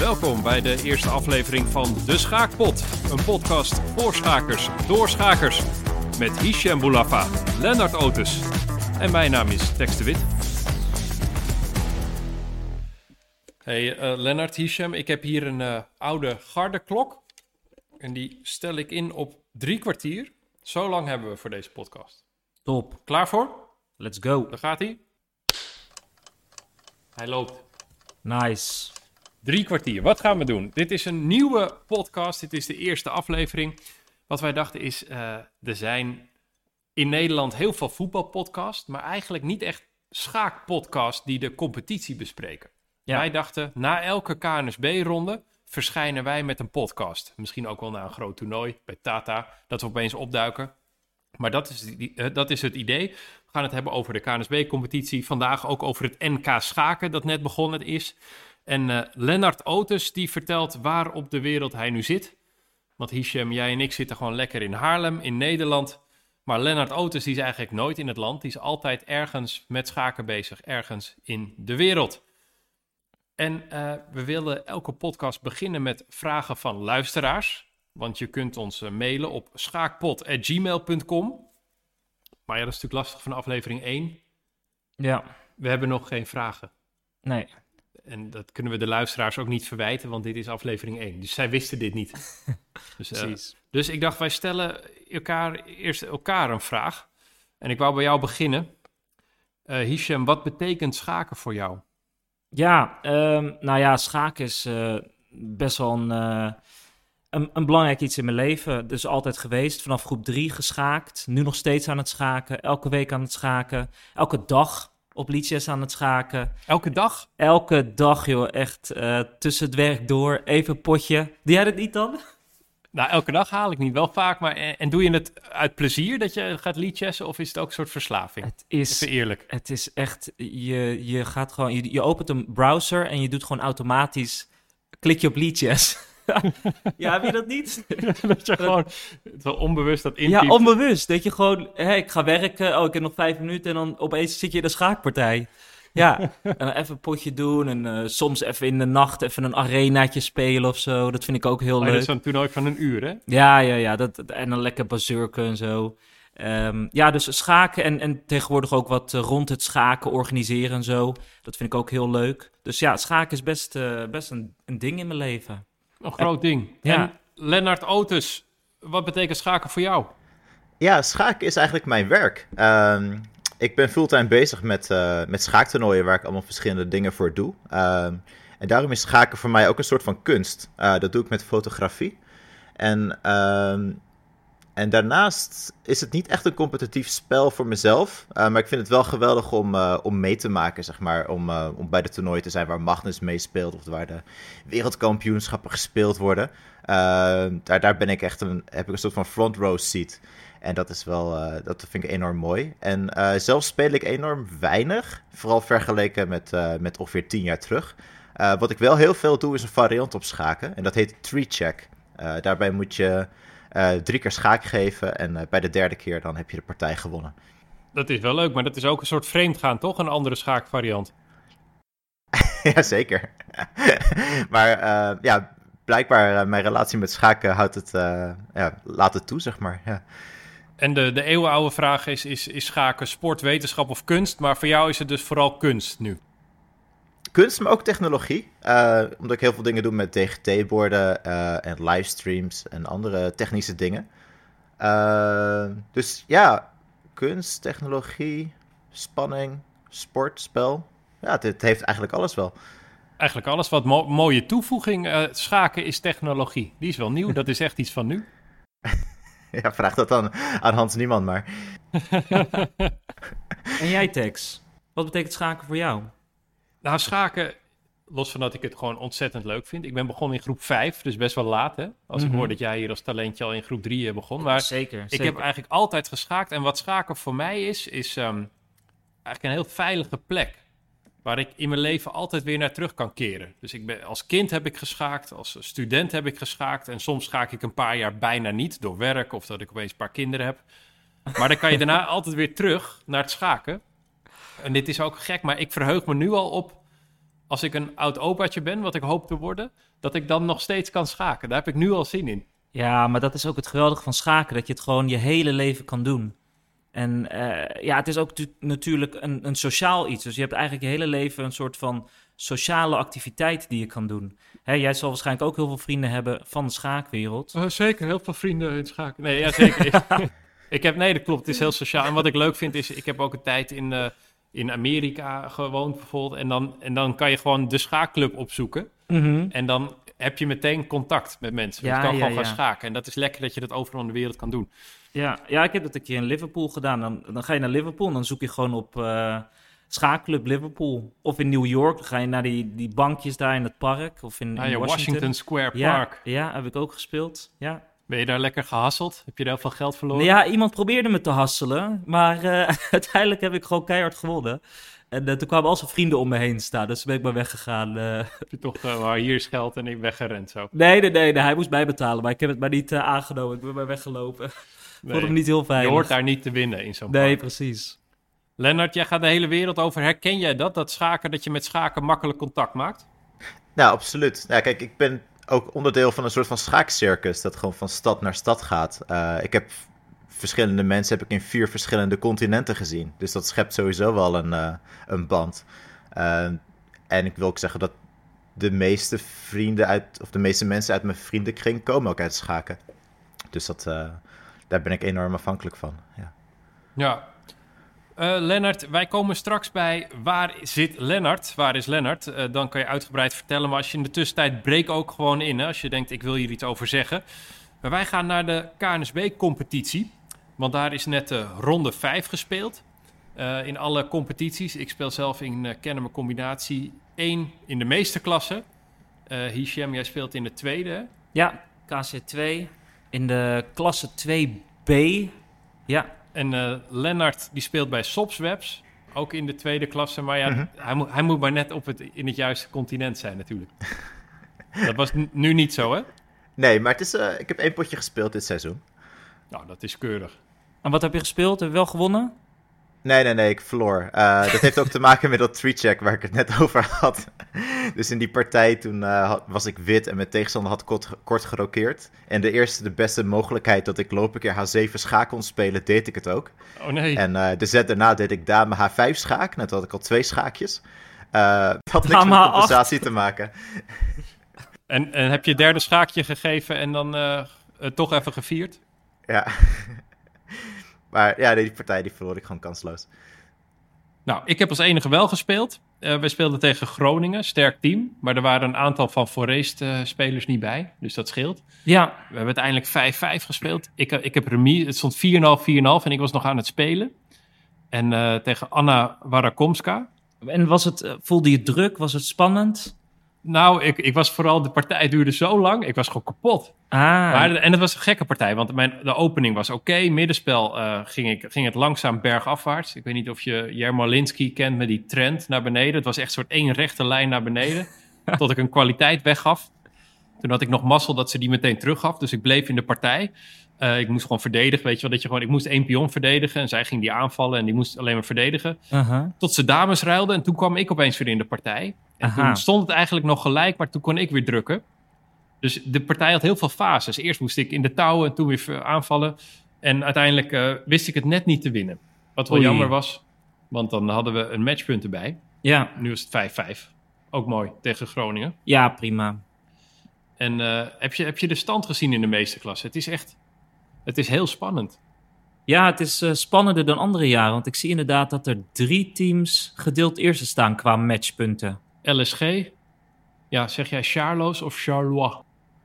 Welkom bij de eerste aflevering van De Schaakpot. Een podcast voor schakers, door schakers. Met Hichem Boulafa, Lennart Otis en mijn naam is Tex de Wit. Hey uh, Lennart, Hichem, ik heb hier een uh, oude gardeklok. En die stel ik in op drie kwartier. Zo lang hebben we voor deze podcast. Top. Klaar voor? Let's go. Daar gaat hij. Hij loopt. Nice. Drie kwartier. Wat gaan we doen? Dit is een nieuwe podcast. Dit is de eerste aflevering. Wat wij dachten is, uh, er zijn in Nederland heel veel voetbalpodcasts, maar eigenlijk niet echt schaakpodcasts die de competitie bespreken. Ja. Wij dachten, na elke KNSB-ronde verschijnen wij met een podcast. Misschien ook wel na een groot toernooi bij Tata, dat we opeens opduiken. Maar dat is, die, dat is het idee. We gaan het hebben over de KNSB-competitie. Vandaag ook over het NK Schaken, dat net begonnen is. En uh, Lennart Otis die vertelt waar op de wereld hij nu zit. Want Hichem, jij en ik zitten gewoon lekker in Haarlem, in Nederland. Maar Lennart Otis die is eigenlijk nooit in het land. Die is altijd ergens met schaken bezig, ergens in de wereld. En uh, we willen elke podcast beginnen met vragen van luisteraars. Want je kunt ons uh, mailen op schaakpot.gmail.com. Maar ja, dat is natuurlijk lastig van aflevering 1. Ja. We hebben nog geen vragen. Nee. En dat kunnen we de luisteraars ook niet verwijten, want dit is aflevering 1. Dus zij wisten dit niet. dus, uh, Precies. dus ik dacht, wij stellen elkaar, eerst elkaar een vraag. En ik wou bij jou beginnen. Uh, Hichem, wat betekent schaken voor jou? Ja, um, nou ja, schaken is uh, best wel een, een, een, belangrijk iets in mijn leven. Dus altijd geweest, vanaf groep 3 geschaakt. Nu nog steeds aan het schaken, elke week aan het schaken. Elke dag op liedjes aan het schaken. Elke dag? Elke dag, joh. Echt uh, tussen het werk door. Even potje. Doe jij dat niet dan? Nou, elke dag haal ik niet. Wel vaak, maar... En, en doe je het uit plezier dat je gaat liedjessen? Of is het ook een soort verslaving? Het is... Even eerlijk. Het is echt... Je, je gaat gewoon... Je, je opent een browser en je doet gewoon automatisch... Klik je op liedjes. ja, heb je dat niet? dat je gewoon het wel onbewust dat intypt. Ja, onbewust. Dat je gewoon, hé, ik ga werken, oh, ik heb nog vijf minuten en dan opeens zit je in de schaakpartij. Ja, en dan even een potje doen en uh, soms even in de nacht even een arenaatje spelen of zo. Dat vind ik ook heel oh, leuk. Dat is dan toernooi van een uur, hè? Ja, ja, ja. Dat, en dan lekker bazurken en zo. Um, ja, dus schaken en, en tegenwoordig ook wat uh, rond het schaken organiseren en zo. Dat vind ik ook heel leuk. Dus ja, schaken is best, uh, best een, een ding in mijn leven. Een groot ding. Ja. En Lennart Otis, wat betekent schaken voor jou? Ja, schaken is eigenlijk mijn werk. Um, ik ben fulltime bezig met, uh, met schaaktoernooien waar ik allemaal verschillende dingen voor doe. Um, en daarom is schaken voor mij ook een soort van kunst. Uh, dat doe ik met fotografie. En, um, en daarnaast is het niet echt een competitief spel voor mezelf. Uh, maar ik vind het wel geweldig om, om mee te maken, zeg maar. Om, om bij de toernooien te zijn waar Magnus meespeelt. Of waar de wereldkampioenschappen gespeeld worden. daar, daar ben ik echt een, heb ik een soort van front row seat. En dat is wel, dat vind ik enorm mooi. En zelf speel ik enorm weinig. Vooral vergeleken met, met ongeveer tien jaar terug. wat ik wel heel veel doe is een variant op schaken. En dat heet tree check. daarbij moet je drie keer schaak geven. En bij de derde keer dan heb je de partij gewonnen. Dat is wel leuk, maar dat is ook een soort vreemdgaan, toch? Een andere schaakvariant. Jazeker. maar ja, blijkbaar mijn relatie met schaken houdt het, ja, laat het toe, zeg maar. Ja. En de, de eeuwenoude vraag is, is, is schaken sport, wetenschap of kunst? Maar voor jou is het dus vooral kunst nu. Kunst, maar ook technologie. Uh, omdat ik heel veel dingen doe met DGT-borden uh, en livestreams en andere technische dingen. Uh, dus ja, kunst, technologie, spanning, sport, spel. Ja, het, het heeft eigenlijk alles wel. Eigenlijk alles. Wat mo mooie toevoeging. schaken is technologie. Die is wel nieuw. Dat is echt iets van nu. Ja, vraag dat dan aan Hans Niemann maar. en jij, Tex? Wat betekent schaken voor jou? Nou, schaken, los van dat ik het gewoon ontzettend leuk vind. Ik ben begonnen in groep 5, dus best wel laat, hè? Als ik hoor dat jij hier als talentje al in groep 3 begon. Maar zeker, ik zeker. heb eigenlijk altijd geschaakt. En wat schaken voor mij is, is um, eigenlijk een heel veilige plek. Waar ik in mijn leven altijd weer naar terug kan keren. Dus ik ben, als kind heb ik geschaakt, als student heb ik geschaakt. En soms schaak ik een paar jaar bijna niet door werk of dat ik opeens een paar kinderen heb. Maar dan kan je daarna altijd weer terug naar het schaken. En dit is ook gek, maar ik verheug me nu al op als ik een oud opaatje ben, wat ik hoop te worden, dat ik dan nog steeds kan schaken. Daar heb ik nu al zin in. Ja, maar dat is ook het geweldige van schaken, dat je het gewoon je hele leven kan doen. En eh, ja, het is ook tu- natuurlijk een, een sociaal iets. Dus je hebt eigenlijk je hele leven een soort van sociale activiteit die je kan doen. Hè, jij zal waarschijnlijk ook heel veel vrienden hebben van de schaakwereld. zeker, heel veel vrienden in schaken. Nee, ja, zeker. ik, ik heb, nee, dat klopt. Het is heel sociaal. En wat ik leuk vind is, ik heb ook een tijd in, eh, in Amerika gewoond bijvoorbeeld. En dan, en dan kan je gewoon de schaakclub opzoeken. Mhm. En dan heb je meteen contact met mensen. Ja, je kan ja, gewoon gaan schaken. En dat is lekker dat je dat overal in de wereld kan doen. Ja, ja, ik heb dat een keer in Liverpool gedaan. Dan, dan ga je naar Liverpool en dan zoek je gewoon op eh schaakclub Liverpool. Of in New York, dan ga je naar die, die bankjes daar in het park. Of in, Ah, in Washington. Washington Square Ja, Park. ja, heb ik ook gespeeld. Ja. Ben je daar lekker gehasseld? Heb je daar veel geld verloren? Nou ja, iemand probeerde me te hasselen, maar eh, uiteindelijk heb ik gewoon keihard gewonnen. En eh, toen kwamen al zijn vrienden om me heen staan, dus ben ik maar weggegaan. eh. Heb je toch, waar hier is geld en ik weggerend zo? nee, nee, nee, nee, hij moest bijbetalen, maar ik heb het maar niet aangenomen. Ik ben maar weggelopen. Ik vond Nee. hem niet heel Je veilig. hoort daar niet te winnen in zo'n Nee, park. precies. Lennart, jij gaat de hele wereld over. Herken jij dat? Dat schaken, dat je met schaken makkelijk contact maakt? Nou, absoluut. Ja, kijk, ik ben ook onderdeel van een soort van schaakcircus dat gewoon van stad naar stad gaat. Eh, ik heb verschillende mensen heb ik in vier verschillende continenten gezien. Dus dat schept sowieso wel een, eh, een band. Eh, en ik wil ook zeggen dat de meeste vrienden uit, of de meeste mensen uit mijn vriendenkring komen ook uit schaken. Dus dat, daar ben ik enorm afhankelijk van. Ja. Ja. Eh, Lennart, wij komen straks bij waar zit Lennart? Waar is Lennart? Eh, dan kan je uitgebreid vertellen. Maar als je in de tussentijd breek ook gewoon in. Hè, als je denkt, ik wil hier iets over zeggen. Maar wij gaan naar de KNSB-competitie. Want daar is net de ronde 5 gespeeld. Eh, in alle competities. Ik speel zelf in uh, Kennemer combinatie 1 in de meeste klassen. Eh Hichem, jij speelt in de tweede. Ja, KC2 in de klasse 2B. Ja, En eh Lennart die speelt bij Sopswebs, ook in de tweede klasse. Maar ja, Mhm. hij, moet, hij moet maar net op het, in het juiste continent zijn natuurlijk. dat was nu niet zo, hè? Nee, maar het is, eh, ik heb één potje gespeeld dit seizoen. Nou, dat is keurig. en wat heb je gespeeld? Heb je wel gewonnen? Nee, nee, nee, ik verloor. Eh, dat heeft ook te maken met dat three-check waar ik het net over had. dus in die partij toen eh, had- was ik wit en mijn tegenstander had kort, kort gerokeerd. En de eerste, de beste mogelijkheid dat ik loop een keer H7 schaak kon spelen, deed ik het ook. Oh nee. En eh, de zet daarna deed ik dame H5 schaak. Net had ik al twee schaakjes. Dat had niks met H8. compensatie te maken. En, en heb je derde schaakje gegeven en dan toch even gevierd? Ja. Maar ja, die partij die verloor ik gewoon kansloos. Nou, ik heb als enige wel gespeeld. Eh we speelden tegen Groningen, sterk team. Maar er waren een aantal van Forest eh, spelers niet bij, dus dat scheelt. Ja, We hebben uiteindelijk 5-5 gespeeld. Ik, ik heb remis. Het stond 4,5, 4,5 en ik was nog aan het spelen. En eh, tegen Anna Warakomska. en was het, eh, voelde je druk? Was het spannend? Nou, ik, ik was vooral, de partij duurde zo lang. Ik was gewoon kapot. Ah, Maar, en het was een gekke partij, want mijn, de opening was oké. Middenspel eh, ging, ik, ging het langzaam bergafwaarts. Ik weet niet of je Jermolinski kent met die trend naar beneden. Het was echt een soort één rechte lijn naar beneden. tot ik een kwaliteit weggaf. Toen had ik nog mazzel dat ze die meteen teruggaf. Dus ik bleef in de partij. Eh, ik moest gewoon verdedigen, weet je wel. Dat je gewoon, ik moest één pion verdedigen. En zij ging die aanvallen en die moest alleen maar verdedigen. Tot ze dames ruilden en toen kwam ik opeens weer in de partij. En Aha. toen stond het eigenlijk nog gelijk, maar toen kon ik weer drukken. Dus de partij had heel veel fases. Eerst moest ik in de touwen en toen weer aanvallen. En uiteindelijk eh, wist ik het net niet te winnen. Wat wel Oei. jammer was, want dan hadden we een matchpunt erbij. Ja, Nu is het 5-5. Ook mooi tegen Groningen. ja, prima. En eh, heb, je, heb je de stand gezien in de meeste klassen? Het is echt, het is heel spannend. Ja, het is eh, spannender dan andere jaren. Want ik zie inderdaad dat er drie teams gedeeld eerste staan qua matchpunten. LSG, ja, zeg jij Charlo's of Charlois?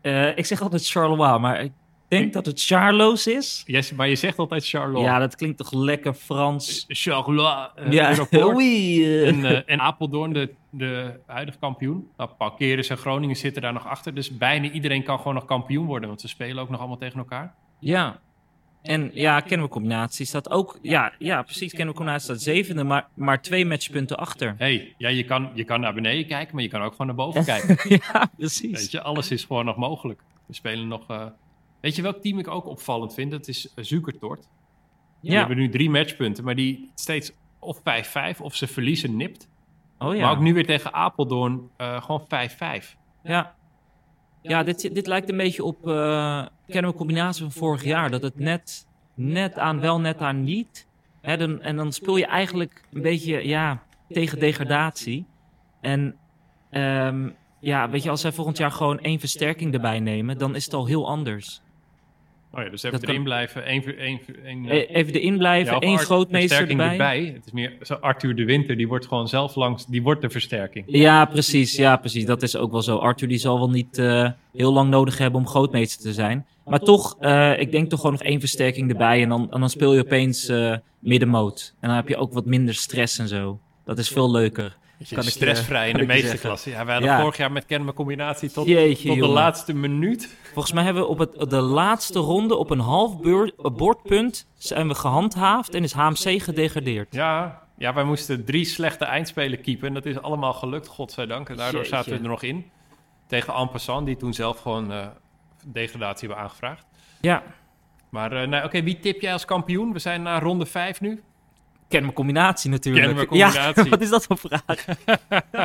Eh, ik zeg altijd Charleroi, maar ik denk dat het Charlo's is. Yes, maar je zegt altijd Charlois. Ja, dat klinkt toch lekker Frans. Charlois, eh, ja, eh. En, eh, en Apeldoorn, de, de huidige kampioen. Nou, Palkeres en Groningen zitten daar nog achter. Dus bijna iedereen kan gewoon nog kampioen worden. Want ze spelen ook nog allemaal tegen elkaar. Ja. En ja, Kennemer Combinatie staat ook... Ja, ja precies. Kennemer Combinatie staat zevende, maar, maar twee matchpunten achter. hey, ja, je, kan, je kan naar beneden kijken, maar je kan ook gewoon naar boven kijken. ja, precies. Weet je, alles is gewoon nog mogelijk. We spelen nog... eh, Weet je welk team ik ook opvallend vind? Dat is uh, Zukertort. Die Ja. hebben nu drie matchpunten, maar die steeds of 5-5 of ze verliezen nipt. Oh ja. Maar ook nu weer tegen Apeldoorn eh, gewoon 5-5. Ja. Ja, dit, dit lijkt een beetje op eh kennen we combinatie van vorig jaar. Dat het net, net aan wel, net aan niet. Hè, dan, en dan speel je eigenlijk een beetje ja, tegen degradatie. En ehm, ja, weet je, als zij volgend jaar gewoon één versterking erbij nemen, dan is het al heel anders. Oh ja, dus even Dat erin kan- blijven. Één, voor- één, E- Even erin blijven, ja, één grootmeester versterking erbij. Het is meer zo Arthur de Winter, die wordt gewoon zelf langs, die wordt de versterking. Ja, precies. Ja, precies. Dat is ook wel zo. Arthur die zal wel niet eh, heel lang nodig hebben om grootmeester te zijn. Maar toch, eh, ik denk toch gewoon nog één versterking erbij. En dan, en dan speel je opeens eh middenmoot. En dan heb je ook wat minder stress en zo. Dat is veel leuker. Beetje Kan ik, stressvrij eh, in de meeste klassen. Ja, wij hadden Ja. vorig jaar met Kennemer combinatie tot, Jeetje, tot de laatste minuut. Volgens mij hebben we op het, de laatste ronde op een half beur- bordpunt zijn we gehandhaafd en is HMC gedegradeerd. Ja, ja, wij moesten drie slechte eindspelen keepen. En dat is allemaal gelukt, godzijdank. En daardoor Jeetje. zaten we er nog in. Tegen Ampassant, die toen zelf gewoon eh, degradatie hebben aangevraagd. Ja, Maar eh, nou, oké, wie tip jij als kampioen? We zijn naar ronde vijf nu. Combinatie natuurlijk. Ja, wat is dat voor vraag?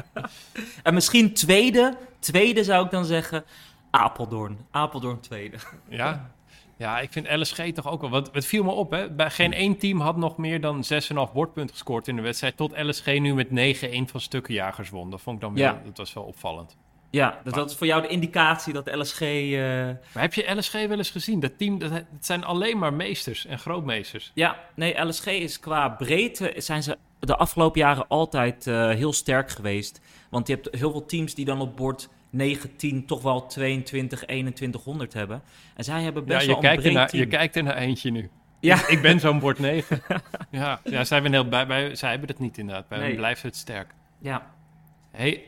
en misschien tweede, tweede zou ik dan zeggen, Apeldoorn. Apeldoorn tweede. Ja. Ja, ik vind LSG toch ook wel. Want het viel me op, hè? Bij geen één team had nog meer dan 6,5 bordpunten gescoord in de wedstrijd. Tot LSG nu met 9-1 van stukkenjagers won. Dat vond ik dan weer, Ja. dat was wel opvallend. Ja, dus dat is voor jou de indicatie dat LSG... eh, Maar heb je LSG wel eens gezien? Dat team, dat, dat zijn alleen maar meesters en grootmeesters. Ja, nee, LSG is qua breedte zijn ze de afgelopen jaren altijd eh, heel sterk geweest. Want je hebt heel veel teams die dan op bord 9, 10, toch wel 22, 2100 hebben. En zij hebben Ja, best wel een kijkt, breed naar, team. je kijkt er naar eentje nu. Ja. Ik ben zo'n bord 9. ja, ja, zij, zijn heel, bij, bij, zij hebben het niet inderdaad. Bij Nee. hen blijft het sterk. Ja, hey,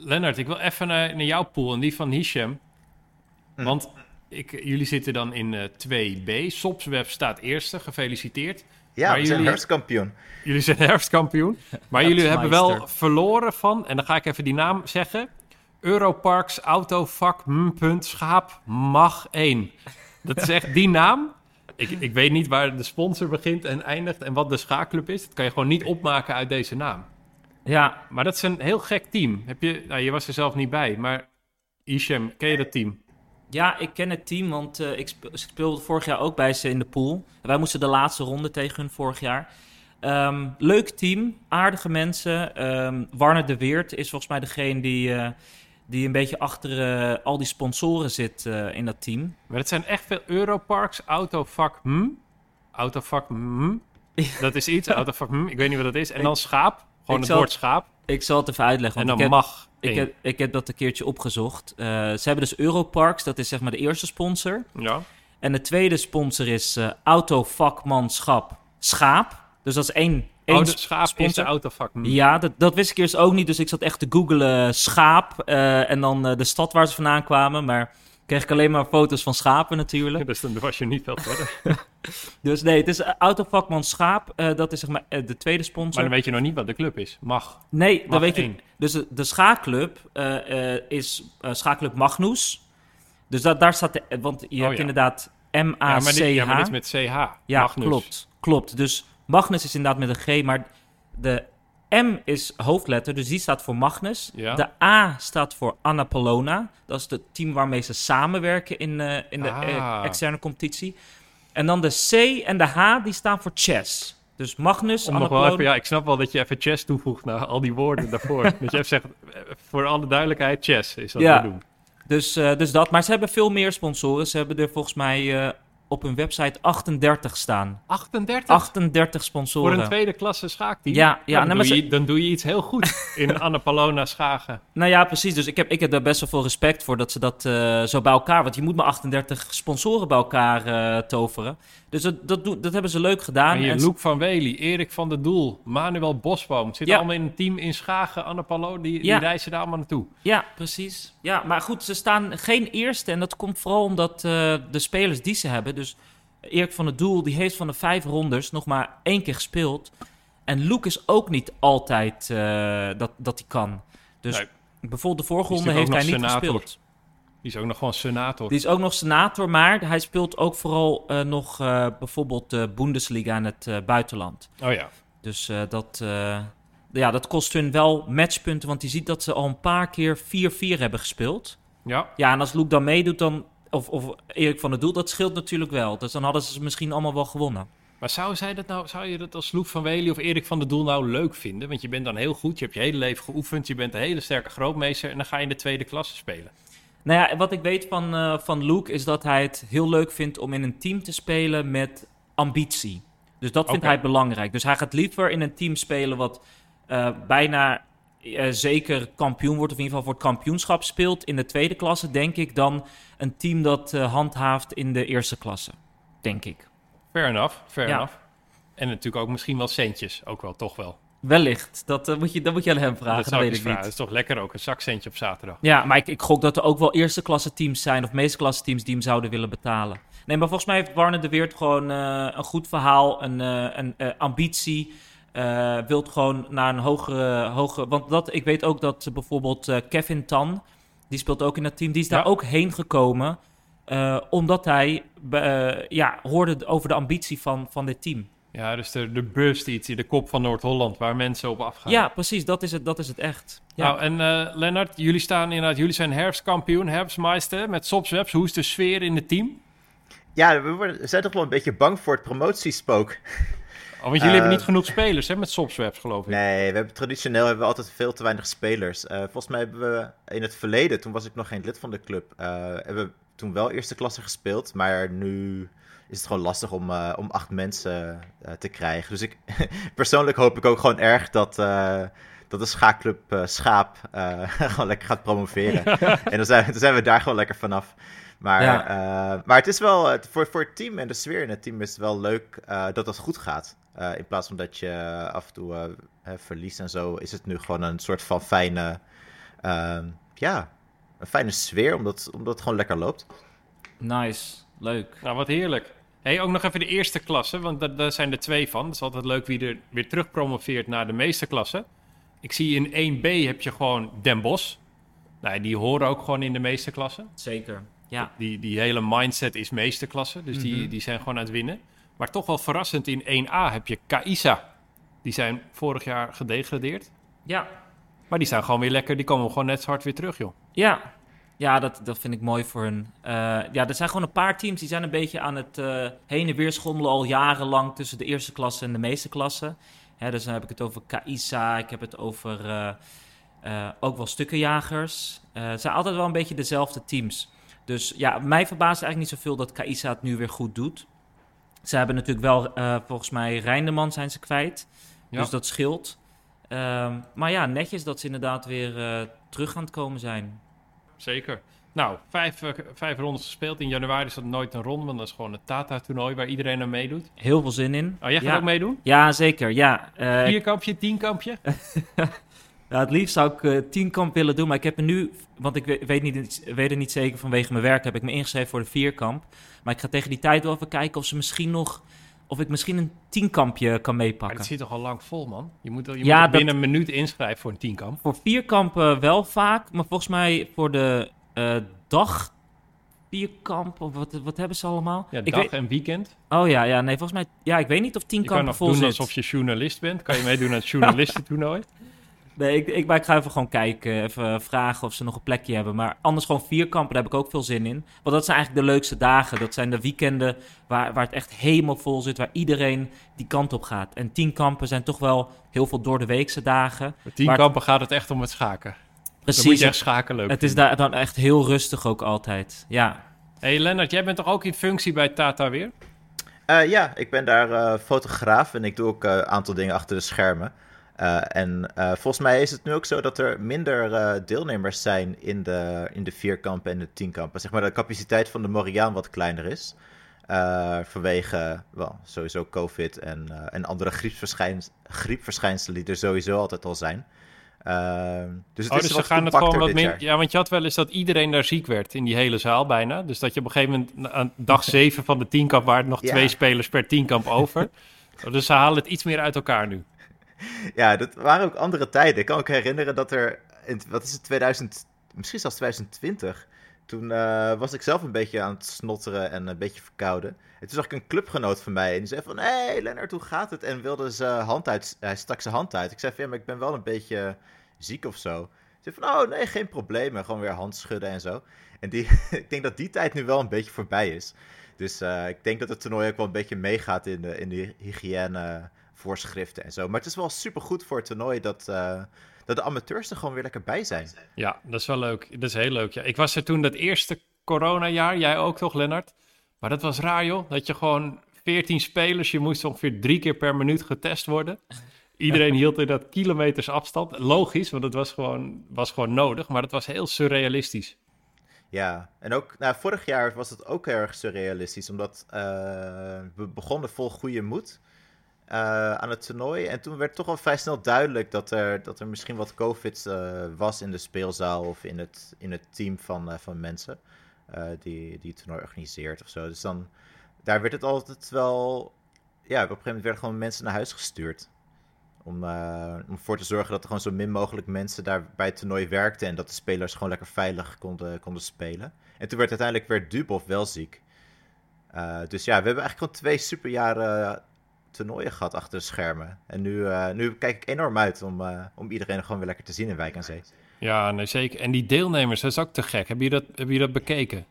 Lennart, ik wil even naar, naar jouw pool en die van Hisham. Hm. Want ik, jullie zitten dan in eh 2B. Sopsweb staat eerste, gefeliciteerd. Ja, Maar we zijn jullie- herfstkampioen. Jullie zijn herfstkampioen. Maar jullie hebben wel verloren van, en dan ga ik even die naam zeggen. Europarks Autovak M. punt, Schaap Mag 1. Dat is echt die naam. Ik, ik weet niet waar de sponsor begint en eindigt en wat de schaakclub is. Dat kan je gewoon niet opmaken uit deze naam. Ja, Maar dat is een heel gek team. Heb je, nou, je was er zelf niet bij, maar Ishem, ken je dat team? ja, ik ken het team, want eh, ik spe- speelde vorig jaar ook bij ze in de pool. Wij moesten de laatste ronde tegen hun vorig jaar. Ehm, leuk team, aardige mensen. Ehm, Warner de Weert is volgens mij degene die, eh, die een beetje achter eh, al die sponsoren zit in dat team. Maar het zijn echt veel Europarks, Autovak M. Autovak M. Dat is iets, Autovak M. Ik weet niet wat dat is. En dan schaap, gewoon Ik het zal- woord schaap. Ik zal het even uitleggen. En want dan ik heb, mag ik, heb, ik heb dat een keertje opgezocht. Eh, ze hebben dus Europarks, dat is zeg maar de eerste sponsor. Ja. En de tweede sponsor is eh Autovakmanschap Schaap. Dus dat is één, één Oh, schaap sponsor. de Autovak M. Ja, dat, dat wist ik eerst ook niet. Dus ik zat echt te googlen schaap eh, en dan de stad waar ze vandaan kwamen. Maar kreeg ik alleen maar foto's van schapen natuurlijk. Dus dan was je niet veel verder. Dus nee, het is eh, Autovakman Schaap. eh, dat is zeg maar eh, de tweede Maar sponsor. dan weet je nog niet wat de club is. Mag. Nee, Mag dat weet je. één. Dus de, de schaakclub is schaakclub Magnus. Dus dat, daar staat, de, want je Oh, hebt ja. inderdaad Ja, maar, dit, ja, maar M-A-C-H. dit is met CH. Ja, Magnus. klopt. Klopt. Dus Magnus is inderdaad met een G, maar de M is hoofdletter, dus die staat voor Magnus. Ja. De A staat voor Annapolona. Dat is het team waarmee ze samenwerken in, eh, in de Ah. eh, externe competitie. En dan de C en de H, die staan voor chess. Dus Magnus, Om nog wel Annapolona... even, ja, ik snap wel dat je even chess toevoegt naar al die woorden daarvoor. dat je even zegt, eh, voor alle duidelijkheid, chess is Ja. we doen. Dus, dus dat. Maar ze hebben veel meer sponsoren. Ze hebben er volgens mij op hun website 38 staan. 38? 38 voor sponsoren. een tweede klasse schaakteam? Ja, ja, dan, doe je, dan doe je iets heel goed in Annapolona Schagen. Nou ja, precies. Dus ik heb, ik heb daar best wel veel respect voor dat ze dat eh, zo bij elkaar... Want je moet maar 38 sponsoren bij elkaar eh, toveren. Dus dat, dat, doen- dat hebben ze leuk gedaan. En hier, En- Loek van Wely, Erik van der Doel, Manuel Bosboom. Zitten Ja. allemaal in een team in Schagen, Annapolo. Die, Ja. die reizen daar allemaal naartoe. Ja, precies. Ja, maar goed, ze staan geen eerste. En dat komt vooral omdat eh, de spelers die ze hebben... Dus Erik van der Doel, die heeft van de vijf rondes nog maar één keer gespeeld. En Luke is ook niet altijd eh, dat, dat hij kan. Dus Nee. bijvoorbeeld de vorige ronde heeft hij niet gespeeld. Die is ook nog gewoon senator. Die is ook nog senator, maar hij speelt ook vooral eh, nog bijvoorbeeld de Bundesliga in het buitenland. Oh ja. Dus dat, ja, dat kost hun wel matchpunten, want je ziet dat ze al een paar keer 4-4 hebben gespeeld. Ja, Ja, en als Luke dan meedoet, dan, of, of Erik van der Doel, dat scheelt natuurlijk wel. Dus dan hadden ze misschien allemaal wel gewonnen. maar zou, zij dat nou, zou je dat als Loek van Wely of Erik van der Doel nou leuk vinden? Want je bent dan heel goed, je hebt je hele leven geoefend, je bent een hele sterke grootmeester en dan ga je in de tweede klasse spelen. Nou ja, wat ik weet van, eh, van Luke is dat hij het heel leuk vindt om in een team te spelen met ambitie. Dus dat vindt hij belangrijk. Dus hij gaat liever in een team spelen wat bijna eh, zeker kampioen wordt, of in ieder geval voor het kampioenschap speelt in de tweede klasse, denk ik, dan een team dat eh, handhaaft in de eerste klasse. Denk ik. Fair enough, fair Ja. enough. En natuurlijk ook misschien wel centjes, ook wel, toch wel. Wellicht. Dat, eh, moet, je, dat moet je aan hem vragen, dat zou weet ik vragen. niet. Dat is toch lekker ook, een zakcentje op zaterdag. Ja, maar ik, ik gok dat er ook wel eerste klasse teams zijn of meeste klasse teams die hem zouden willen betalen. Nee, maar volgens mij heeft Warne de Weert gewoon eh, een goed verhaal, een, eh, een eh, ambitie. Eh wilt gewoon naar een hogere, hogere. Want dat, ik weet ook dat eh, bijvoorbeeld eh, Kevin Tan, die speelt ook in dat team, die is daar ook heen gekomen. eh, omdat hij ja, hoorde over de ambitie van, van dit team. Ja, dus de, de burst iets, de kop van Noord-Holland, waar mensen op afgaan. Ja, precies, dat is het, dat is het echt. Ja. Nou, en eh Lennart, jullie staan inderdaad, jullie zijn herfstkampioen, herfstmeister met Sopswebs. Hoe is de sfeer in het team? Ja, we, worden, we zijn toch wel een beetje bang voor het promotiespook. Oh, want jullie Eh, hebben niet genoeg spelers hè, met Sopswebs, geloof ik. Nee, we hebben, traditioneel hebben we altijd veel te weinig spelers. Eh, volgens mij hebben we in het verleden, toen was ik nog geen lid van de club, eh, hebben we toen wel eerste klasse gespeeld. Maar nu is het gewoon lastig om, eh, om acht mensen eh, te krijgen. Dus ik, persoonlijk hoop ik ook gewoon erg dat, eh, dat de schaakclub eh, Schaap eh, gewoon lekker gaat promoveren. en dan zijn, dan zijn we daar gewoon lekker vanaf. Maar, Ja. eh, maar het is wel, voor, voor het team en de sfeer in het team is het wel leuk eh, dat het goed gaat. Eh, in plaats van dat je eh, af en toe eh, verliest en zo, is het nu gewoon een soort van fijne, ehm, ja, een fijne sfeer, omdat, omdat het gewoon lekker loopt. Nice, leuk. Nou, wat heerlijk. Hey, ook nog even de eerste klasse, want daar, daar zijn er twee van. Het is altijd leuk wie er weer terug promoveert naar de meesterklasse. Ik zie in 1B heb je gewoon Den Bosch. Nou, die horen ook gewoon in de meesterklasse. Zeker. Ja. Die, die hele mindset is meesterklasse, dus die, Mhm. die zijn gewoon aan het winnen. Maar toch wel verrassend, in 1A heb je Kaisa. Die zijn vorig jaar gedegradeerd. Ja. Maar die staan gewoon weer lekker, die komen gewoon net zo hard weer terug, joh. Ja, ja dat, dat vind ik mooi voor hun. Eh, ja, er zijn gewoon een paar teams die zijn een beetje aan het eh, heen en weer schommelen al jarenlang tussen de eerste klasse en de meeste klasse. Hè, dus dan heb ik het over Kaisa, ik heb het over eh, ook wel stukkenjagers. Het zijn altijd wel een beetje dezelfde teams. Dus ja, mij verbaast eigenlijk niet zoveel dat Kaisa het nu weer goed doet. Ze hebben natuurlijk wel, eh, volgens mij, Rijndeman zijn ze kwijt. Ja. Dus dat scheelt. Ehm, maar ja, netjes dat ze inderdaad weer eh, terug aan het komen zijn. Zeker. Nou, vijf, eh, vijf rondes gespeeld. In januari is dat nooit een ronde, want dat is gewoon het Tata-toernooi waar iedereen aan meedoet. Heel veel zin in. Oh, jij gaat ja. ook meedoen? Ja, zeker. Ja, Vierkampje, tienkampje? het liefst zou ik eh tien kamp willen doen, maar ik heb er nu, want ik weet, niet, weet het niet zeker vanwege mijn werk, heb ik me ingeschreven voor de vierkamp. Maar ik ga tegen die tijd wel even kijken of ze misschien nog, of ik misschien een tienkampje kan Maar meepakken. het zit toch al lang vol, man? Je moet, je Ja, moet dat- binnen een minuut inschrijven voor een tienkamp. Voor vierkampen wel vaak, maar volgens mij voor de eh, dag vierkamp, of wat, wat hebben ze allemaal? Ja, ik dag weet, en weekend. oh ja, ja, nee, volgens mij, ja, ik weet niet of tien Je kan nog vol doen zit. alsof je journalist bent. Kan je meedoen aan het journalistentoernooi? Nee, ik, ik, maar ik ga even gewoon kijken, even vragen of ze nog een plekje hebben. Maar anders gewoon vierkampen, daar heb ik ook veel zin in. Want dat zijn eigenlijk de leukste dagen. Dat zijn de weekenden waar, waar het echt helemaal vol zit, waar iedereen die kant op gaat. En tien kampen zijn toch wel heel veel door de weekse dagen. Bij tienkampen gaat het echt om het schaken. Dan moet Precies, je echt schaken leuk het is daar dan echt heel rustig ook altijd. Ja, hey, Lennart, jij bent toch ook in functie bij Tata weer? Eh, ja, ik ben daar eh, fotograaf en ik doe ook eh, een aantal dingen achter de schermen. Eh, en eh, volgens mij is het nu ook zo dat er minder eh, deelnemers zijn in de, in de vierkampen en de tienkampen. Zeg maar de capaciteit van de Moriaan wat kleiner is. Vanwege wel, sowieso COVID en, en andere griepverschijns griepverschijnselen die er sowieso altijd al zijn. Dus het Oh, is dus ze gaan het gewoon wat jaar. Ja, want je had wel eens dat iedereen daar ziek werd in die hele zaal bijna. Dus dat je op een gegeven moment aan dag zeven van de tienkamp waren nog Ja. twee spelers per tienkamp over. Dus ze halen het iets meer uit elkaar nu. Ja, dat waren ook andere tijden. Ik kan ook herinneren dat er, in, wat is het, 2000, misschien zelfs 2020, toen eh, was ik zelf een beetje aan het snotteren en een beetje verkouden. En toen zag ik een clubgenoot van mij en die zei van... Hé, hey, Lennart, hoe gaat het? En wilde zijn hand uit... Hij stak zijn hand uit. Ik zei ja, maar ik ben wel een beetje ziek of zo. Zei van, oh nee, geen probleem. En gewoon weer hand schudden en zo. En die, ik denk dat die tijd nu wel een beetje voorbij is. Dus uh, ik denk dat het toernooi ook wel een beetje meegaat in de, in de hygiëne voorschriften en zo. Maar het is wel super goed voor het toernooi dat, uh, dat de amateurs er gewoon weer lekker bij zijn. Ja, dat is wel leuk. Dat is heel leuk. Ja. Ik was er toen dat eerste coronajaar, jij ook toch, Lennart? Maar dat was raar, joh. Dat je gewoon 14 spelers, je moest ongeveer drie keer per minuut getest worden. Iedereen hield in dat kilometers afstand. Logisch, want het was gewoon, was gewoon nodig, maar het was heel surrealistisch. Ja, en ook nou, vorig jaar was het ook erg surrealistisch, omdat uh, we begonnen vol goede moed uh, aan het toernooi. En toen werd toch al vrij snel duidelijk dat er, dat er misschien wat COVID uh, was in de speelzaal of in het, in het team van, van mensen die, die het toernooi organiseert of zo. Dus dan, daar werd het altijd wel, ja, op een gegeven moment werden gewoon mensen naar huis gestuurd. Om, om ervoor te zorgen dat er gewoon zo min mogelijk mensen daar bij het toernooi werkten. En dat de spelers gewoon lekker veilig konden, konden spelen. En toen werd uiteindelijk weer Dubov wel ziek. Dus ja, we hebben eigenlijk gewoon twee superjaren toernooien gehad achter de schermen. En nu, uh, nu kijk ik enorm uit om, om iedereen gewoon weer lekker te zien in Wijk aan Zee. Ja, nee, zeker. En die deelnemers, dat is ook te gek. Heb je dat, heb je dat bekeken?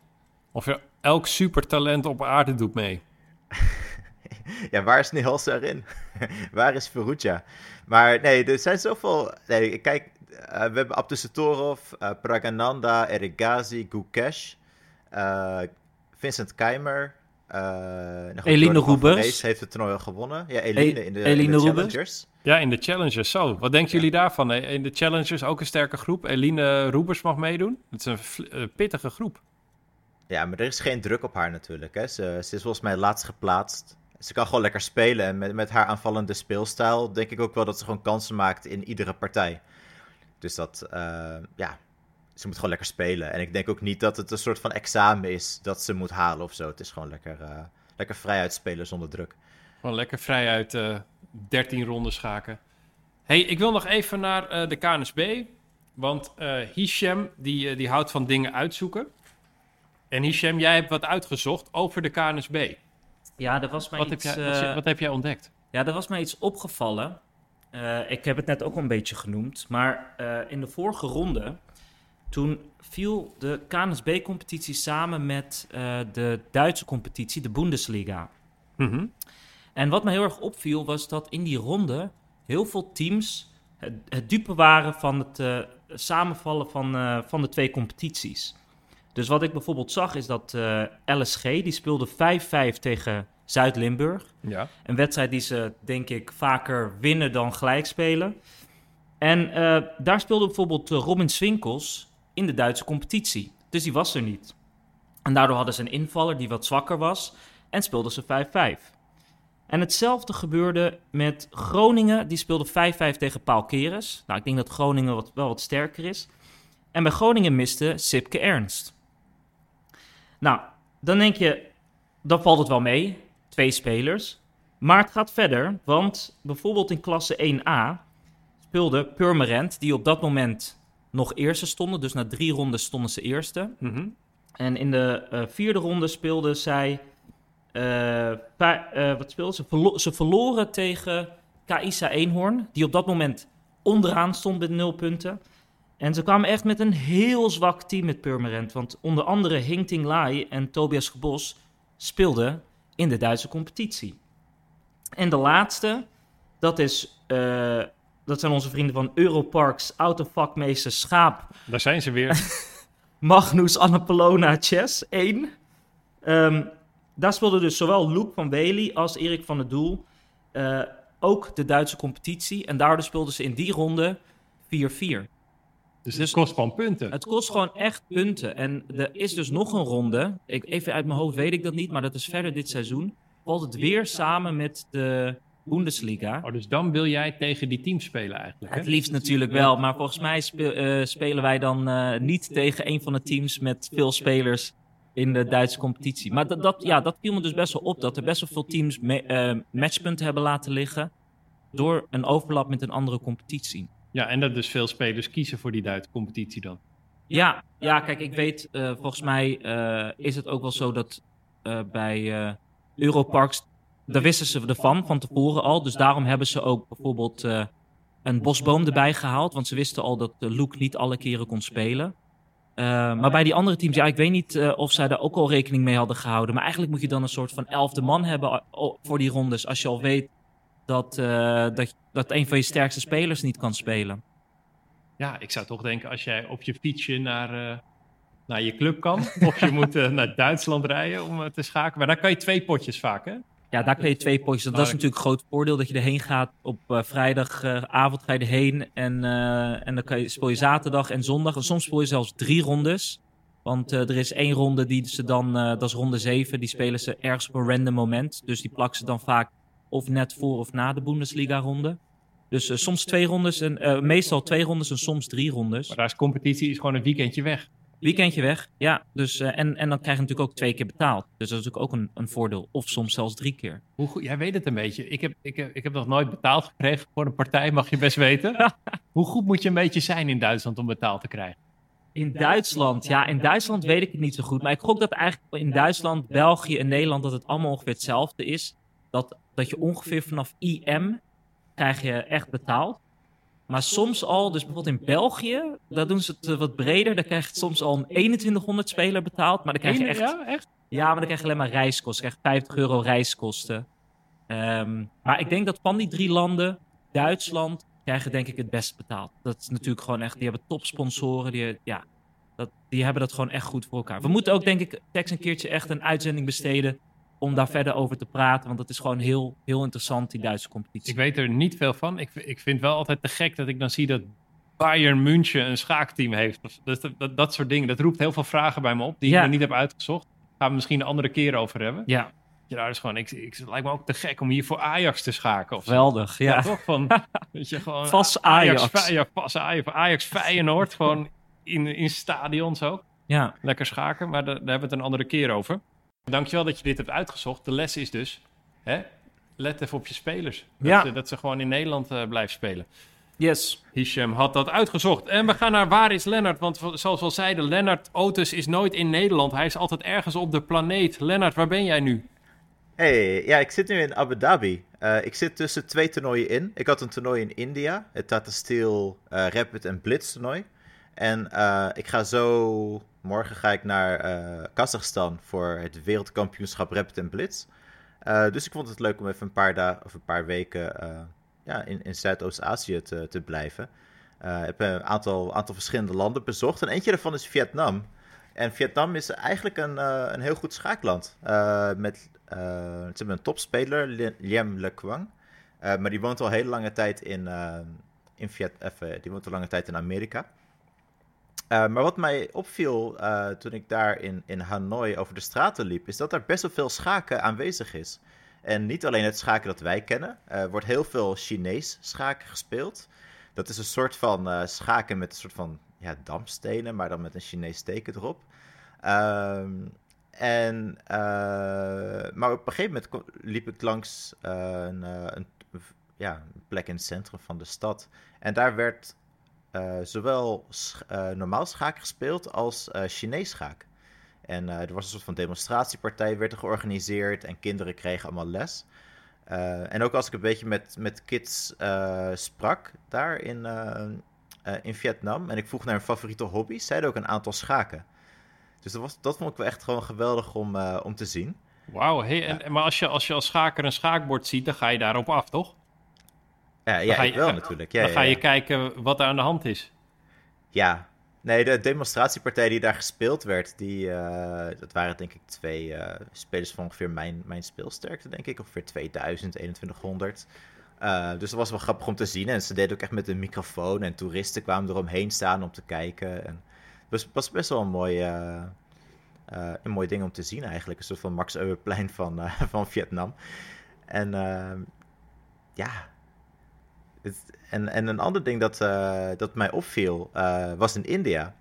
Of je elk supertalent op aarde doet mee? ja, waar is Nihals erin? waar is Ferrugia? Maar nee, er zijn zoveel... Nee, kijk, uh, we hebben Abdusatorov, Pragananda, Erigazi, Gukesh, Vincent Keimer... Eline Roebers. heeft het toernooi al gewonnen. Ja, Eline in de, Eline in de Challengers. Ja, in de Challengers. Zo, wat denken jullie daarvan? In de Challengers ook een sterke groep. Eline Roebers mag meedoen. Het is een pittige groep. Ja, maar er is geen druk op haar natuurlijk. Hè. Ze, ze is volgens mij laatst geplaatst. Ze kan gewoon lekker spelen. En met, met haar aanvallende speelstijl denk ik ook wel dat ze gewoon kansen maakt in iedere partij. Dus dat, uh, ja, ze moet gewoon lekker spelen. En ik denk ook niet dat het een soort van examen is dat ze moet halen of zo. Het is gewoon lekker, uh, lekker vrij uitspelen zonder druk. Gewoon lekker vrij uit uh, 13 ronden schaken. hey, ik wil nog even naar de KNSB. Want Hisham, die, die houdt van dingen uitzoeken. En Hisham, jij hebt wat uitgezocht over de KNSB. Ja, er was mij wat iets... Heb jij, wat, wat, heb jij ontdekt? Ja, er was mij iets opgevallen. Uh, ik heb het net ook al een beetje genoemd. Maar uh, in de vorige ronde, toen viel de KNSB-competitie samen met uh, de Duitse competitie, de Bundesliga. Mm -hmm. En wat me heel erg opviel, was dat in die ronde heel veel teams het, het dupe waren van het samenvallen van, van de twee competities. Dus wat ik bijvoorbeeld zag is dat LSG, die speelde 5-5 tegen Zuid-Limburg. Ja. Een wedstrijd die ze, denk ik, vaker winnen dan gelijk spelen. En daar speelde bijvoorbeeld Robin Swinkels in de Duitse competitie. Dus die was er niet. En daardoor hadden ze een invaller die wat zwakker was en speelden ze 5-5. En hetzelfde gebeurde met Groningen. Die speelde 5-5 tegen Paul Keres. Nou, ik denk dat Groningen wat, wel wat sterker is. En bij Groningen miste Sipke Ernst. Nou, dan denk je, dan valt het wel mee. Twee spelers. Maar het gaat verder, want bijvoorbeeld in klasse 1A speelde Purmerend, die op dat moment nog eerste stonden. Dus na drie rondes stonden ze eerste. Mm -hmm. En in de uh, vierde ronde speelden zij. Uh, uh, wat speelden ze? Verlo ze verloren tegen Kaisa Eenhoorn, die op dat moment onderaan stond met nul punten. En ze kwamen echt met een heel zwak team met Purmerend. Want onder andere Hingting Lai en Tobias Gebos speelden in de Duitse competitie. En de laatste, dat, is, dat zijn onze vrienden van Europarks Autovakmeester Schaap. Daar zijn ze weer. Magnus Annapolona Chess 1. Um, daar speelden dus zowel Luke van Wely als Erik van der Doel uh, ook de Duitse competitie. En daardoor speelden ze in die ronde 4-4. Dus het kost gewoon punten. Het kost gewoon echt punten. En er is dus nog een ronde. Ik, even uit mijn hoofd weet ik dat niet, maar dat is verder dit seizoen. Valt het weer samen met de Bundesliga. Oh, dus dan wil jij tegen die teams spelen eigenlijk? Hè? Het liefst natuurlijk wel, maar volgens mij uh, spelen wij dan uh, niet tegen een van de teams met veel spelers in de Duitse competitie. Maar dat, dat, ja, dat viel me dus best wel op, dat er best wel veel teams me, uh, matchpunten hebben laten liggen door een overlap met een andere competitie. Ja, en dat dus veel spelers kiezen voor die Duitse competitie dan. Ja, ja, kijk, ik weet, volgens mij is het ook wel zo dat bij Europarks, daar wisten ze ervan van tevoren al. Dus daarom hebben ze ook bijvoorbeeld een bosboom erbij gehaald. Want ze wisten al dat Luke niet alle keren kon spelen. maar bij die andere teams, ja, ik weet niet of zij daar ook al rekening mee hadden gehouden. Maar eigenlijk moet je dan een soort van elfde man hebben voor die rondes. Als je al weet dat, dat, dat een van je sterkste spelers niet kan spelen. Ja, ik zou toch denken als jij op je fietsje naar, naar je club kan. of je moet naar Duitsland rijden om te schakelen. Maar dan kan je twee potjes vaak, hè? Ja, daar kan je twee potjes. Dat, dat is natuurlijk een groot voordeel dat je erheen gaat. Op vrijdagavond ga je erheen. En, en dan kan je, speel je zaterdag en zondag. En soms speel je zelfs drie rondes. Want er is één ronde die ze dan, dat is ronde 7. Die spelen ze ergens op een random moment. Dus die plakken ze dan vaak of net voor of na de Bundesliga-ronde. Dus uh, soms twee rondes, en, uh, meestal twee rondes en soms drie rondes. Maar daar is competitie is gewoon een weekendje weg. Weekendje weg, ja. Dus, uh, en, en dan krijg je natuurlijk ook twee keer betaald. Dus dat is natuurlijk ook een, een voordeel. Of soms zelfs drie keer. Hoe goed, jij weet het een beetje. Ik heb, ik, heb, ik heb nog nooit betaald gekregen voor een partij, mag je best weten. Hoe goed moet je een beetje zijn in Duitsland om betaald te krijgen? In Duitsland, ja, in Duitsland weet ik het niet zo goed. Maar ik gok dat eigenlijk in Duitsland, België en Nederland dat het allemaal ongeveer hetzelfde is. Dat, dat je ongeveer vanaf IM krijg je echt betaald. Maar soms al, dus bijvoorbeeld in België, daar doen ze het eh, wat breder. Daar krijg je soms al een 2100 speler betaald. Maar dan krijg je echt. Ja, echt? Ja, maar dan krijg je alleen maar reiskosten. Je krijgt 50 euro reiskosten. Um, maar ik denk dat van die drie landen, Duitsland, krijgen denk ik het best betaald. Dat is natuurlijk gewoon echt, die hebben topsponsoren. Die, ja, dat, die hebben dat gewoon echt goed voor elkaar. We moeten ook denk ik, Tex een keertje echt een uitzending besteden om daar verder over te praten. Want dat is gewoon heel, heel interessant, die Duitse competitie. Ik weet er niet veel van. Ik, ik vind wel altijd te gek dat ik dan zie dat Bayern München een schaakteam heeft. Dat, dat, dat, soort dingen. Dat roept heel veel vragen bij me op die ik nog niet heb uitgezocht. Gaan we misschien een andere keer over hebben. Ja. Ja, dat is gewoon, ik, ik, het lijkt me ook te gek om hier voor Ajax te schaken. Of Geweldig, ja. ja. toch? Van, weet je, gewoon Vast Ajax. Ajax, ja, pas Ajax, Ajax Feyenoord, gewoon in, in stadions ook. Ja. Lekker schaken, maar daar, daar hebben we het een andere keer over. Dankjewel dat je dit hebt uitgezocht. De les is dus, hè, let even op je spelers. Dat, ja. ze, dat ze gewoon in Nederland uh, blijven spelen. Yes. Hisham had dat uitgezocht. En we gaan naar waar is Lennart? Want zoals we al zeiden, Lennart Otis is nooit in Nederland. Hij is altijd ergens op de planeet. Lennart, waar ben jij nu? Hey, ja, ik zit nu in Abu Dhabi. Uh, ik zit tussen twee toernooien in. Ik had een toernooi in India, het Tata Steel uh, Rapid en Blitz toernooi. En uh, ik ga zo Morgen ga ik naar uh, Kazachstan voor het wereldkampioenschap Rapid en Blitz. Uh, dus ik vond het leuk om even een paar, dagen of een paar weken uh, ja, in, in Zuidoost-Azië te, te blijven. Ik heb een aantal, aantal verschillende landen bezocht. En eentje daarvan is Vietnam. En Vietnam is eigenlijk een, een heel goed schaakland. met, ze hebben een topspeler, Liem Le Quang. maar die woont al hele lange tijd in, in, Viet, even, die woont al lange tijd in Amerika. Uh, maar wat mij opviel uh, toen ik daar in, in Hanoi over de straten liep, is dat er best wel veel schaken aanwezig is. En niet alleen het schaken dat wij kennen, er wordt heel veel Chinees schaken gespeeld. Dat is een soort van schaken met een soort van ja, dampstenen, maar dan met een Chinees teken erop. Ehm, en, maar op een gegeven moment liep ik langs een, een, ja, een plek in het centrum van de stad. En daar werd uh, zowel uh, normaal schaak gespeeld als uh, Chinees schaak. En er was een soort van demonstratiepartij, werd er georganiseerd en kinderen kregen allemaal les. en ook als ik een beetje met, met kids sprak daar in, in Vietnam en ik vroeg naar hun favoriete hobby's, zeiden ook een aantal schaken. Dus dat, was, dat vond ik wel echt gewoon geweldig om, om te zien. Wauw, hey, maar als je, als je als schaker een schaakbord ziet, dan ga je daarop af, toch? Ja, ja ik wel natuurlijk. Ja, dan ga je kijken wat er aan de hand is. Ja, nee, de demonstratiepartij die daar gespeeld werd, die, uh, dat waren denk ik twee uh, spelers van ongeveer mijn, mijn speelsterkte, denk ik. Ongeveer 2000, 2100. Uh, dus dat was wel grappig om te zien. En ze deden ook echt met een microfoon en toeristen kwamen eromheen staan om te kijken. En het was, was best wel een mooi, een mooi ding om te zien eigenlijk. Een soort van Max Euwerplein van, van Vietnam. En ja, en, en een ander ding dat, uh, dat mij opviel uh, was in India.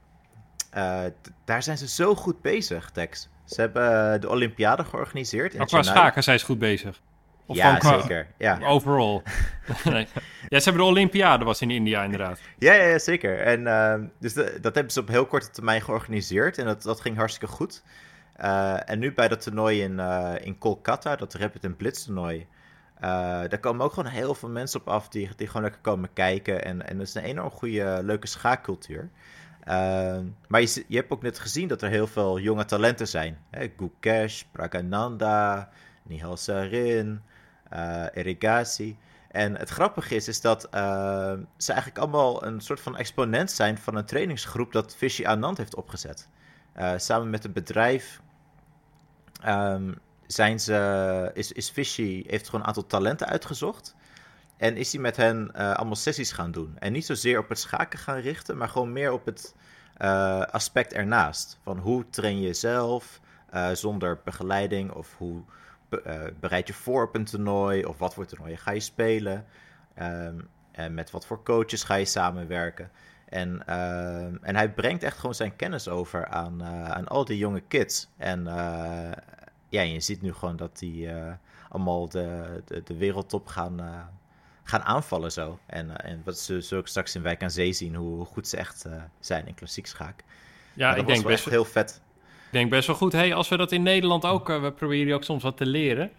Uh, daar zijn ze zo goed bezig, Tex. Ze hebben de Olympiade georganiseerd. In maar qua schaken zijn ze goed bezig. Of ja, qua... zeker. Ja. Overall. nee. Ja, ze hebben de Olympiade, was in India inderdaad. Ja, ja, ja zeker. En uh, dus de, dat hebben ze op heel korte termijn georganiseerd en dat, dat ging hartstikke goed. En nu bij dat toernooi in, in Kolkata, dat Rapid and Blitz toernooi, daar komen ook gewoon heel veel mensen op af die, die gewoon lekker komen kijken. En, en dat is een enorm goede, leuke schaakcultuur. maar je, je hebt ook net gezien dat er heel veel jonge talenten zijn. Gukesh, Pragananda, Nihal Sarin, Erigasi. En het grappige is, is dat uh, ze eigenlijk allemaal een soort van exponent zijn van een trainingsgroep dat Fishy Anand heeft opgezet. Uh, samen met een bedrijf um, zijn ze, is, is Fishy, heeft gewoon een aantal talenten uitgezocht. En is hij met hen uh, allemaal sessies gaan doen. En niet zozeer op het schaken gaan richten, maar gewoon meer op het aspect ernaast. Van hoe train je jezelf zonder begeleiding of hoe bereid je voor op een toernooi? Of wat voor toernooi ga je spelen? Um, en met wat voor coaches ga je samenwerken? En, uh, en hij brengt echt gewoon zijn kennis over aan, aan al die jonge kids. En ja, je ziet nu gewoon dat die allemaal de, de, de, wereldtop gaan, gaan aanvallen zo. En, en wat ze zullen straks in Wijk aan Zee zien, hoe goed ze echt zijn in klassiek schaak. Ja, ik denk best echt heel vet. Ik denk best wel goed, hey, als we dat in Nederland ook, we proberen ook soms wat te leren.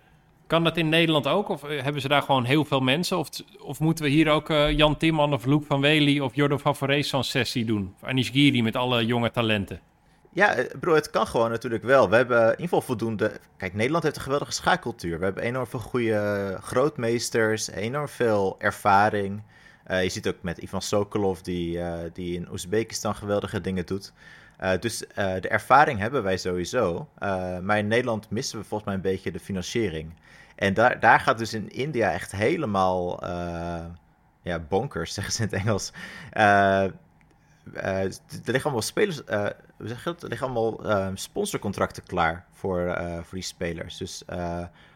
Kan dat in Nederland ook? Of hebben ze daar gewoon heel veel mensen? Of, of moeten we hier ook uh, Jan Timman of Loek van Wely of Jordan van Forest zo'n sessie doen? Of Anish Giri met alle jonge talenten? Ja, bro, het kan gewoon natuurlijk wel. We hebben in ieder geval voldoende... Kijk, Nederland heeft een geweldige schaakcultuur. We hebben enorm veel goede grootmeesters, enorm veel ervaring. je ziet ook met Ivan Sokolov, die, die in Oezbekistan geweldige dingen doet. Dus de ervaring hebben wij sowieso. Maar in Nederland missen we volgens mij een beetje de financiering. En daar, daar gaat dus in India echt helemaal ja, bonkers, zeggen ze in het Engels. Er liggen allemaal spelers, we zeggen het, er liggen allemaal sponsorcontracten klaar voor, voor die spelers. Dus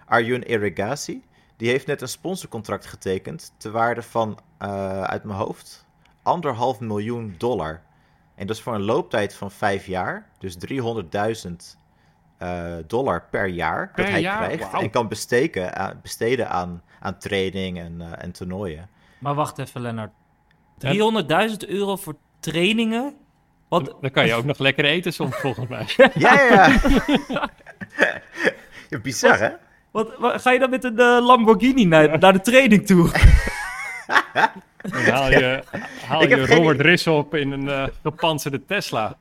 Arjun Irrigasi, die heeft net een sponsorcontract getekend te waarde van, uit mijn hoofd, anderhalf miljoen dollar. En dat is voor een looptijd van vijf jaar. Dus 300.000 uh, dollar per jaar per dat hij jaar? krijgt. Wow. En kan besteken, uh, besteden aan, aan training en, uh, en toernooien. Maar wacht even, Lennart. 300.000 euro voor trainingen? Wat... Dan kan je ook nog lekker eten soms, volgens mij. ja, ja, ja. bizar, hè? Wat, wat, ga je dan met een Lamborghini naar, naar de training toe? Dan haal je, haal je Robert geen... Op in een uh, gepantserde Tesla.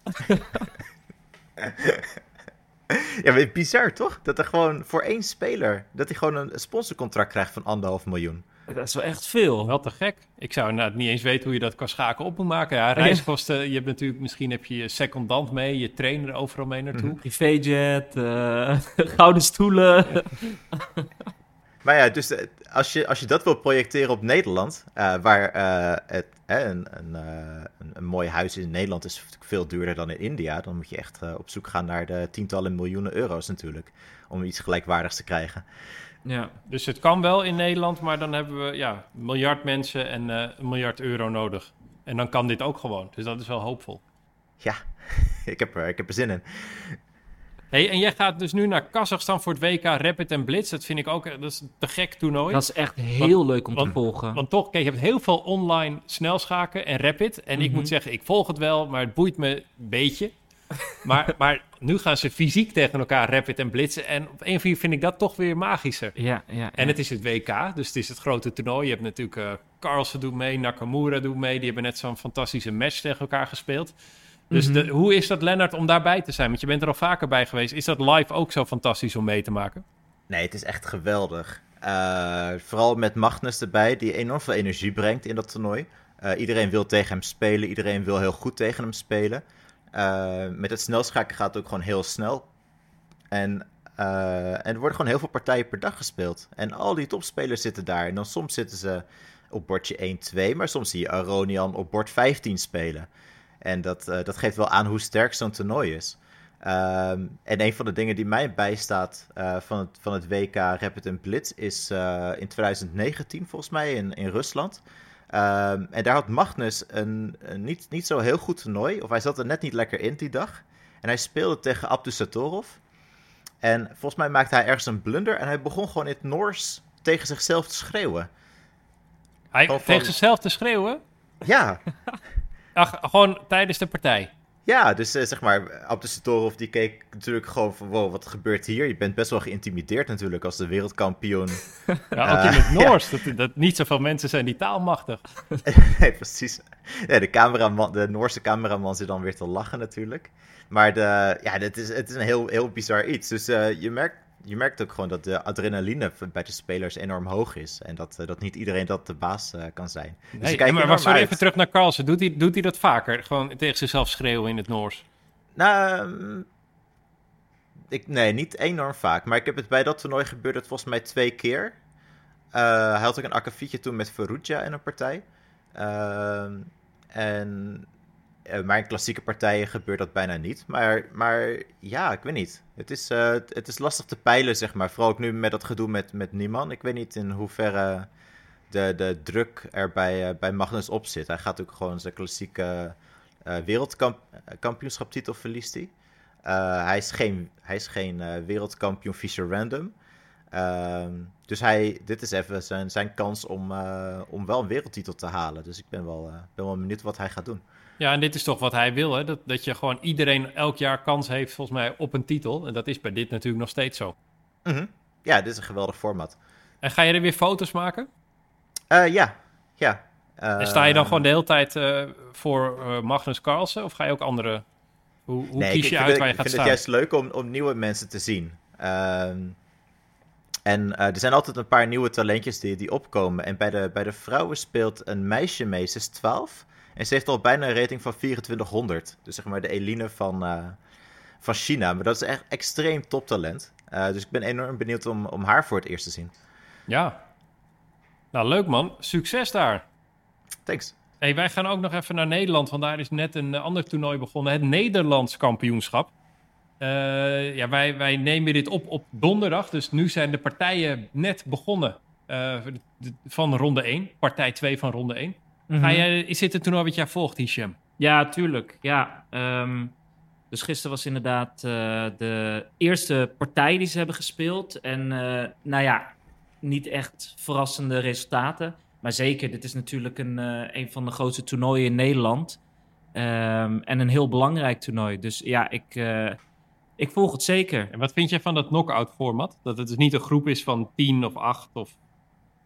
ja, maar bizar toch? Dat er gewoon voor één speler, dat hij gewoon een sponsorcontract krijgt van anderhalf miljoen. Dat is wel echt veel. Wel te gek. Ik zou nou, niet eens weten hoe je dat qua schaken op moet maken. Ja, reiskosten, je hebt natuurlijk, misschien heb je je secondant mee, je trainer overal mee naartoe. Mm. Privéjet, uh, gouden stoelen. Maar ja, dus als je, als je dat wil projecteren op Nederland, uh, waar uh, het, eh, een, een, een, een, mooi huis in Nederland is veel duurder dan in India, dan moet je echt op zoek gaan naar de tientallen miljoenen euro's natuurlijk, om iets gelijkwaardigs te krijgen. Ja, dus het kan wel in Nederland, maar dan hebben we ja, een miljard mensen en een miljard euro nodig. En dan kan dit ook gewoon, dus dat is wel hoopvol. Ja, ik heb er, ik heb er zin in. Hey, en jij gaat dus nu naar Kazachstan voor het WK Rapid en Blitz. Dat vind ik ook dat is te gek toernooi. Dat is echt heel want, leuk om want, te volgen. Want toch, kijk, je hebt heel veel online snelschaken en Rapid. En mm -hmm. ik moet zeggen, ik volg het wel, maar het boeit me een beetje. Maar, maar nu gaan ze fysiek tegen elkaar Rapid en Blitzen. En op een of andere vind ik dat toch weer magischer. Ja, ja, ja. En het is het WK, dus het is het grote toernooi. Je hebt natuurlijk uh, Carlsen doet mee, Nakamura doet mee. Die hebben net zo'n fantastische match tegen elkaar gespeeld. Dus mm -hmm. de, hoe is dat, Lennart, om daarbij te zijn? Want je bent er al vaker bij geweest. Is dat live ook zo fantastisch om mee te maken? Nee, het is echt geweldig. Uh, vooral met Magnus erbij, die enorm veel energie brengt in dat toernooi. Uh, iedereen wil tegen hem spelen, iedereen wil heel goed tegen hem spelen. Uh, met het snelschaken gaat het ook gewoon heel snel. En, en er worden gewoon heel veel partijen per dag gespeeld. En al die topspelers zitten daar. En dan soms zitten ze op bordje 1-2, maar soms zie je Aronian op bord 15 spelen. En dat, uh, dat geeft wel aan hoe sterk zo'n toernooi is. Um, en een van de dingen die mij bijstaat van, het, van het WK Rapid and Blitz is in 2019 volgens mij in, in Rusland. Um, en daar had Magnus een, een, niet, niet zo heel goed toernooi, of hij zat er net niet lekker in die dag. En hij speelde tegen Abdusatorov. En volgens mij maakte hij ergens een blunder en hij begon gewoon in het Noors tegen zichzelf te schreeuwen. Hij, tegen zichzelf te schreeuwen? Ja, Ach, gewoon tijdens de partij. Ja dus eh, zeg maar, Abdus Torov die keek natuurlijk gewoon van, wow, wat gebeurt hier? Je bent best wel geïntimideerd natuurlijk als de wereldkampioen. Ja, ook in het Noors. Dat, dat niet zoveel mensen zijn die taalmachtig. nee, precies. Ja, de, cameraman, de Noorse cameraman zit dan weer te lachen natuurlijk. Maar de, ja, het is, het is een heel, heel bizar iets. Dus eh, je, merkt, je merkt ook gewoon dat de adrenaline bij de spelers enorm hoog is. En dat, eh, dat niet iedereen dat de baas eh, kan zijn. Dus Nee, maar sorry, uit. even terug naar Carlsen. Doet hij, doet hij dat vaker? Gewoon tegen zichzelf schreeuwen in het Noors? Nou, ehm, ik, nee, niet enorm vaak. Maar ik heb het bij dat toernooi gebeurd het volgens mij twee keer. Eh, hij had ook een akkefietje toen met Ferrugia in een partij. Ehm, en, maar in klassieke partijen gebeurt dat bijna niet. Maar, maar ja, ik weet niet. Het is, eh, het is lastig te peilen, zeg maar. Vooral ook nu met dat gedoe met, met Nieman. Ik weet niet in hoeverre de, de druk er bij, eh, bij Magnus op zit. Hij gaat ook gewoon zijn klassieke eh wereldkampioenschaptitel verliest hij. Eh, hij is geen, hij is geen eh, wereldkampioen Fischer Random. Ehm, dus hij, dit is even zijn, zijn kans om, eh, om wel een wereldtitel te halen. Dus ik ben wel, eh, ben wel benieuwd wat hij gaat doen. Ja, en dit is toch wat hij wil, hè? Dat, dat je gewoon iedereen elk jaar kans heeft, volgens mij, op een titel. En dat is bij dit natuurlijk nog steeds zo. Mhm. Ja, dit is een geweldig format. En ga je er weer foto's maken? Eh, ja, ja. en sta je dan Ehm, gewoon de hele tijd eh, voor eh, Magnus Carlsen? Of ga je ook andere... Hoe, hoe Nee, kies ik, je ik uit vind, waar je ik gaat vind staan? het juist leuk om, om nieuwe mensen te zien. Ehm, en eh, er zijn altijd een paar nieuwe talentjes die, die opkomen. En bij de, bij de vrouwen speelt een meisje mee, ze is 12. En ze heeft al bijna een rating van 2400. Dus zeg maar de Eline van, eh, van China. Maar dat is echt extreem toptalent. Eh, dus ik ben enorm benieuwd om, om haar voor het eerst te zien. Ja. Nou, leuk man. Succes daar. Thanks. Hey, wij gaan ook nog even naar Nederland, want daar is net een eh, ander toernooi begonnen. Het Nederlands kampioenschap. Ja, wij, wij nemen dit op op donderdag, dus nu zijn de partijen net begonnen van ronde 1. Partij 2 van ronde 1. Ga Mhm. jij, is dit het toernooi wat jij volgt, Hisham? Ja, tuurlijk. Ja, ehm, dus gisteren was inderdaad eh, de eerste partij die ze hebben gespeeld. En eh, nou ja, niet echt verrassende resultaten. Maar zeker, dit is natuurlijk een, eh, een van de grootste toernooien in Nederland. Ehm, en een heel belangrijk toernooi. Dus ja, ik, eh, ik volg het zeker. En wat vind jij van dat knockout format? Dat het dus niet een groep is van 10 of 8 of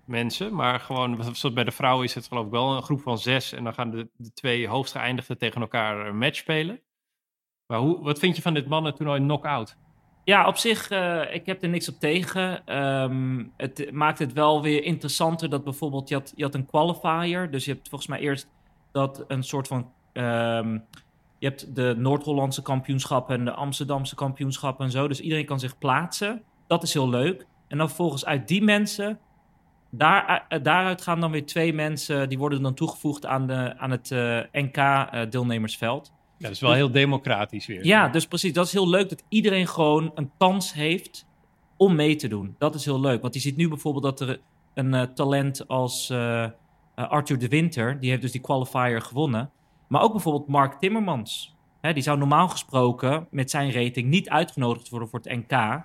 mensen, maar gewoon, bij de vrouwen is het geloof ik wel een groep van 6 en dan gaan de, de twee hoogst geëindigden tegen elkaar een match spelen. Maar hoe, wat vind je van dit mannentoernooi knockout? Ja, op zich, eh, ik heb er niks op tegen. Ehm, het maakt het wel weer interessanter dat bijvoorbeeld, je had, je had een qualifier. Dus je hebt volgens mij eerst dat een soort van... ehm, je hebt de Noord-Hollandse kampioenschappen en de Amsterdamse kampioenschappen en zo. Dus iedereen kan zich plaatsen. Dat is heel leuk. En dan vervolgens uit die mensen... Daar, eh, daaruit gaan dan weer twee mensen... die worden dan toegevoegd aan, de, aan het eh, NK-deelnemersveld. Ja, dat is wel heel democratisch weer. Ja, dus precies. Dat is heel leuk dat iedereen gewoon een kans heeft om mee te doen. Dat is heel leuk. Want je ziet nu bijvoorbeeld dat er een eh, talent als eh, eh, Arthur de Winter, die heeft dus die qualifier gewonnen. Maar ook bijvoorbeeld Mark Timmermans. Hè, die zou normaal gesproken met zijn rating niet uitgenodigd worden voor het NK.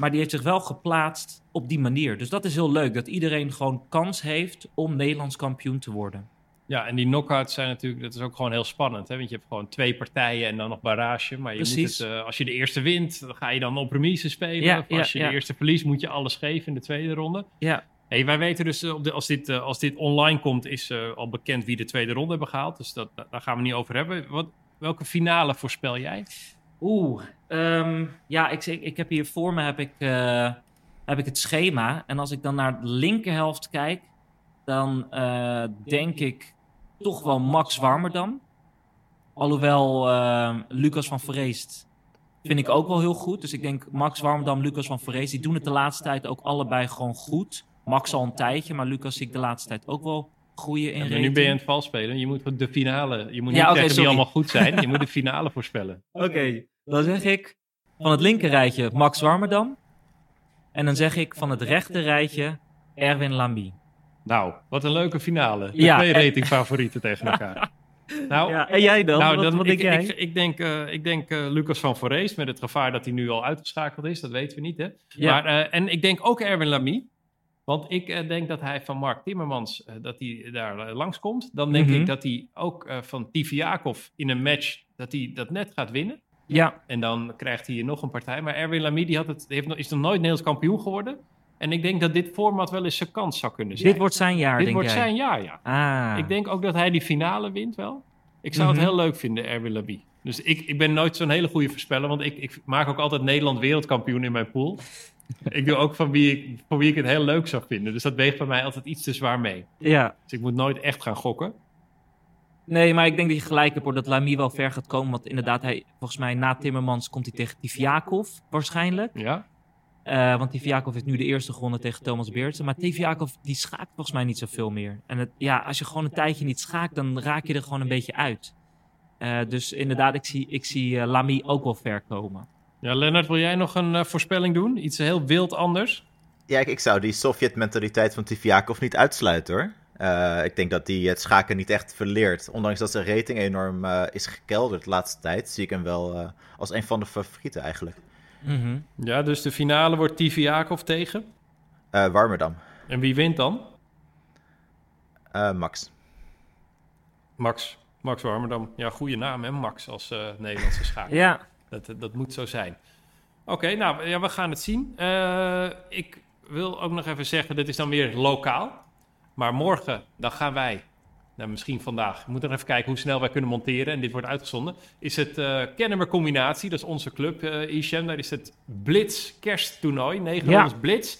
Maar die heeft zich wel geplaatst op die manier. Dus dat is heel leuk. Dat iedereen gewoon kans heeft om Nederlands kampioen te worden. Ja, en die knockouts zijn natuurlijk, dat is ook gewoon heel spannend. Hè? Want je hebt gewoon twee partijen en dan nog barrage. Maar je moet Precies. het, eh, als je de eerste wint, dan ga je dan op remise spelen. Ja, of ja, als je ja. de eerste verliest, moet je alles geven in de tweede ronde. Ja, Hey, wij weten dus, eh, op de, als, dit, eh, als dit online komt, is al bekend wie de tweede ronde hebben gehaald. Dus dat, daar gaan we niet over hebben. Wat, welke finale voorspel jij? Oeh, ehm, ja, ik, ik, ik heb hier voor me heb ik, eh, heb ik het schema. En als ik dan naar de linkerhelft kijk, dan eh, denk ik toch wel Max Warmerdam. Alhoewel eh, Lucas van Vreest vind ik ook wel heel goed. Dus ik denk Max Warmerdam, Lucas van Vreest, die doen het de laatste tijd ook allebei gewoon goed. Max al een tijdje, maar Lucas zie ik de laatste tijd ook wel groeien in Ja, maar rating. nu ben je aan het vals spelen. Je moet de finale, je moet niet Ja, zeggen die allemaal goed zijn. Je moet de finale voorspellen. Oké, dan zeg ik van het linker rijtje Max Warmerdam. En dan zeg ik van het rechter rijtje Erwin Lamy. Nou, wat een leuke finale. De Ja, twee en- ratingfavorieten tegen elkaar. Nou, Ja, en jij dan? Nou, wat, dan, wat ik, denk jij? Ik, ik denk, eh, ik denk eh, Lucas van Voorhees, met het gevaar dat hij nu al uitgeschakeld is. Dat weten we niet, hè? Ja. Maar, eh, en ik denk ook Erwin Lamy. Want ik eh, denk dat hij van Mark Timmermans, eh, dat hij daar eh, langskomt. Dan denk Mhm. ik dat hij ook van Tiviakov in een match, dat hij dat net gaat winnen. Ja, En dan krijgt hij nog een partij. Maar Erwin Lamy die had het, heeft nog, is nog nooit Nederlands kampioen geworden. En ik denk dat dit format wel eens zijn kans zou kunnen zijn. dit wordt zijn jaar, Dit denk wordt jij. zijn jaar, ja. Ah. Ik denk ook dat hij die finale wint wel. Ik zou Mhm. het heel leuk vinden, Erwin Lamy. Dus ik, ik ben nooit zo'n hele goede voorspeller, want ik, ik maak ook altijd Nederland wereldkampioen in mijn pool. ik doe ook van wie ik, van wie ik het heel leuk zou vinden. Dus dat weegt bij mij altijd iets te zwaar mee. Ja. Dus ik moet nooit echt gaan gokken. Nee, maar ik denk dat je gelijk hebt hoor, dat Lamy wel ver gaat komen. Want inderdaad, hij, volgens mij na Timmermans komt hij tegen Tiviakov waarschijnlijk. Ja? Eh, want Tiviakov heeft nu de eerste gewonnen tegen Thomas Beertsen. Maar Tiviakov die schaakt volgens mij niet zoveel meer. En het, ja, als je gewoon een tijdje niet schaakt, dan raak je er gewoon een beetje uit. Eh, dus inderdaad, ik zie, ik zie eh, Lamy ook wel ver komen. Ja, Lennart, wil jij nog een eh, voorspelling doen? Iets heel wild anders? Ja, ik, ik zou die Sovjet-mentaliteit van Tiviakov niet uitsluiten hoor. Eh, ik denk dat hij het schaken niet echt verleert. Ondanks dat zijn rating enorm eh, is gekelderd de laatste tijd, zie ik hem wel eh, als een van de favorieten eigenlijk. Mhm. Ja, dus de finale wordt Tiviakov tegen. Eh Warmerdam, En wie wint dan? Eh, Max. Max. Max Warmerdam. Ja, goede naam hè, Max als eh, Nederlandse schaker. Ja, Dat, dat moet zo zijn. Oké, nou ja, we gaan het zien. Eh, ik wil ook nog even zeggen, dit is dan weer lokaal. Maar morgen, dan gaan wij, nou misschien vandaag, we moeten nog even kijken hoe snel wij kunnen monteren. En dit wordt uitgezonden. Is het eh Kennemer Combinatie, dat is onze club, eh Ishem. Daar is het Blitz kersttoernooi, 9 Ja. ja. Blitz.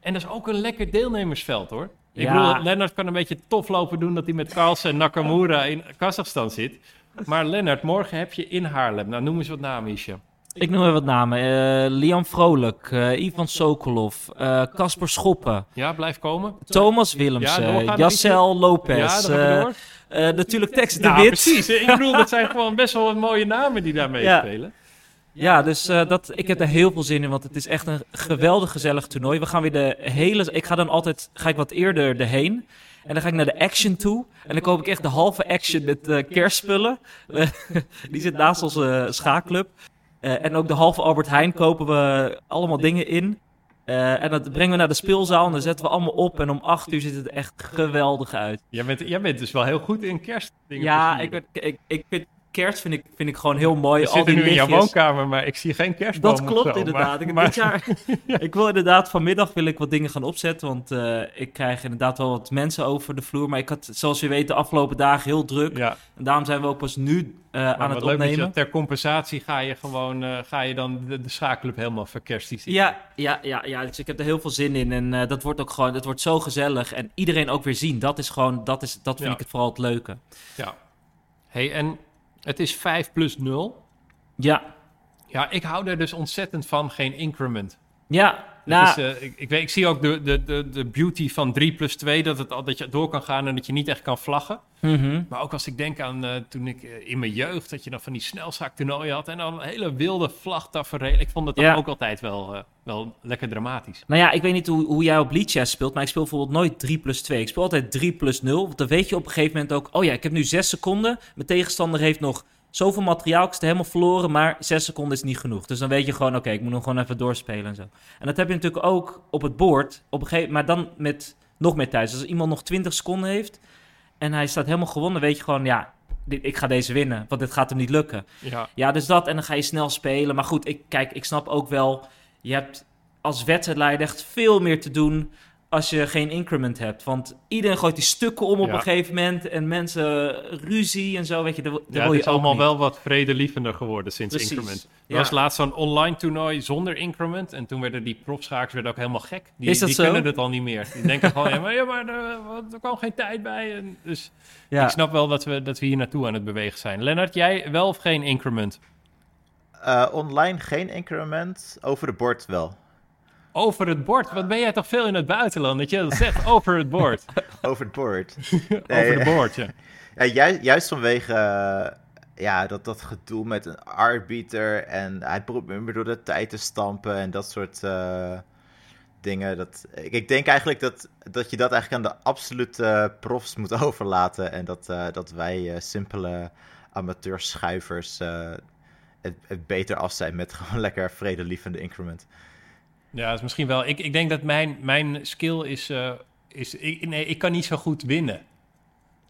En dat is ook een lekker deelnemersveld hoor. Ik Ja. bedoel, Lennart kan een beetje tof lopen doen dat hij met Carlsen en Nakamura in Kazachstan zit. Maar Lennart, morgen heb je in Haarlem. Nou, noem eens wat namen, Isha. ik noem even wat namen. Eh, Liam Vrolijk, eh, Ivan Sokolov, eh, Casper Schoppen, Ja, blijf komen. Thomas Ja, Willemsen, doorgaan, Jassel ja, Lopez, natuurlijk Tex de Ja, Wit. precies. Ik bedoel, dat zijn gewoon best wel wat mooie namen die daar Ja. meespelen. Ja, dus eh, dat, ik heb er heel veel zin in, want het is echt een geweldig gezellig toernooi. We gaan weer de hele... Ik ga dan altijd ga ik wat eerder erheen. En dan ga ik naar de Action toe. En dan koop ik echt de halve Action met eh, kerstspullen. Eh, die zit naast onze schaakclub. Eh, en ook de halve Albert Heijn kopen we allemaal dingen in. Eh, en dat brengen we naar de speelzaal en dan zetten we allemaal op. En om acht uur ziet het echt geweldig uit. Jij bent, jij bent dus wel heel goed in kerstdingen. Ja, ik, ben- ik, ik vind kerst vind ik, vind ik gewoon heel mooi. Zitten die nu in jouw woonkamer, maar ik zie geen kerstboom Dat klopt zo, inderdaad. ik, maar- dit jaar, ik wil inderdaad vanmiddag wil ik wat dingen gaan opzetten. Want eh, ik krijg inderdaad wel wat mensen over de vloer. Maar ik had, zoals je weet, de afgelopen dagen heel druk. Ja, En daarom zijn we ook pas nu eh, aan het leuk opnemen. dat ter compensatie ga je gewoon eh, ga je dan de, de schaakclub helemaal verkerstiseren. Ja, ja, ja, ja, dus ik heb er heel veel zin in. En dat wordt ook gewoon, dat wordt zo gezellig. En iedereen ook weer zien. Dat is gewoon, dat, is, dat vind Ja. ik het vooral het leuke. ja. hey, en het is 5 plus 0. Ja, Ja, ik hou er dus ontzettend van, geen increment. ja. Nou, is, eh, ik, ik, weet, ik zie ook de, de, de, de beauty van 3 plus 2, dat, het, dat je door kan gaan en dat je niet echt kan vlaggen. mhm. Maar ook als ik denk aan eh, toen ik eh, in mijn jeugd, dat je dan van die snelschaaktoernooien had en dan een hele wilde vlagtafereel. Ik vond het dan Ja. ook altijd wel, wel lekker dramatisch. Nou ja, ik weet niet hoe, hoe jij op Lichess speelt, maar ik speel bijvoorbeeld nooit 3 plus 2. Ik speel altijd 3 plus 0, want dan weet je op een gegeven moment ook... oh ja, ik heb nu 6 seconden, mijn tegenstander heeft nog zoveel materiaal, ik helemaal verloren... maar 6 seconden is niet genoeg. Dus dan weet je gewoon, oké, ik moet hem gewoon even doorspelen en zo. En dat heb je natuurlijk ook op het bord, op een gegeven, maar dan met nog meer tijd. Dus als iemand nog 20 seconden heeft en hij staat helemaal gewonnen... weet je gewoon, ja, dit, ik ga deze winnen, want dit gaat hem niet lukken. Ja, Ja, dus dat. En dan ga je snel spelen. Maar goed, ik, kijk, ik snap ook wel... Je hebt als wedstrijdleider echt veel meer te doen als je geen increment hebt. Want iedereen gooit die stukken om op Ja. een gegeven moment. En mensen ruzie en zo, weet je. Daar, daar ja wil je is allemaal niet. wel wat vredelievender geworden sinds Precies. increment. Er Ja. was laatst zo'n online toernooi zonder increment. En toen werden die profschakers werden ook helemaal gek. Die, Is dat die zo? kunnen het al niet meer. Die denken gewoon, ja, maar, ja, maar er, er kwam geen tijd bij. En dus Ja. ik snap wel dat we, dat we hier naartoe aan het bewegen zijn. Lennart, jij wel of geen increment? Eh, online geen increment, over de bord wel. Over het bord. Wat ben jij toch veel in het buitenland? Dat je dat zegt over het bord. Over het bord. over de bord, ja. Ja, juist, juist vanwege eh, ja, dat, dat gedoe met een arbiter en hij probeert me door de tijd te stampen en dat soort eh, dingen. Dat, ik, ik denk eigenlijk dat, dat je dat eigenlijk aan de absolute profs moet overlaten en dat, eh, dat wij simpele amateurschuivers het, het beter af zijn met gewoon lekker vredelievende increment. Ja, dat is misschien wel. Ik, ik denk dat mijn, mijn skill is. eh, is ik, nee, ik kan niet zo goed winnen.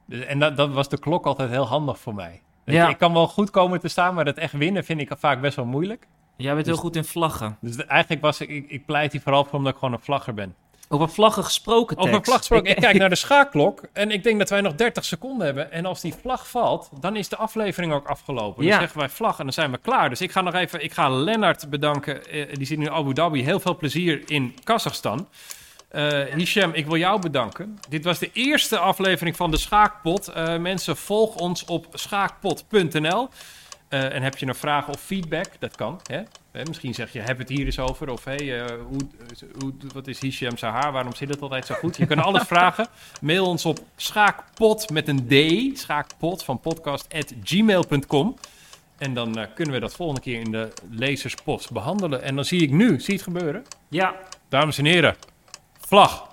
Dus- En dat, dat was de klok altijd heel handig voor mij. Ja. Ik kan wel goed komen te staan, maar dat echt winnen vind ik vaak best wel moeilijk. Jij bent heel Dus- goed in vlaggen. Dus de- eigenlijk was ik, ik, ik pleit hier vooral voor omdat ik gewoon een vlagger ben. Over vlaggen gesproken. Over een vlag gesproken, ik kijk naar de schaakklok en ik denk dat wij nog 30 seconden hebben. En als die vlag valt, dan is de aflevering ook afgelopen. Ja. Dan zeggen wij vlag en dan zijn we klaar. Dus ik ga nog even, ik ga Lennart bedanken. eh, die zit nu in Abu Dhabi. Heel veel plezier in Kazachstan. Eh Hisham, ik wil jou bedanken. Dit was de eerste aflevering van de Schaakpot. Eh, mensen, volg ons op schaakpot.nl. En heb je een vraag of feedback? Dat kan. Hè? Hè, misschien zeg je, heb het hier eens over. Of hey, eh, hoe, hoe, wat is Hisham haar? Waarom zit het altijd zo goed? Je kunt alles vragen. Mail ons op schaakpot met een D. Schaakpot van podcast.gmail.com. En dan eh, kunnen we dat volgende keer in de lezerspost behandelen. En dan zie ik nu, zie het gebeuren? Ja, Dames en heren, vlag.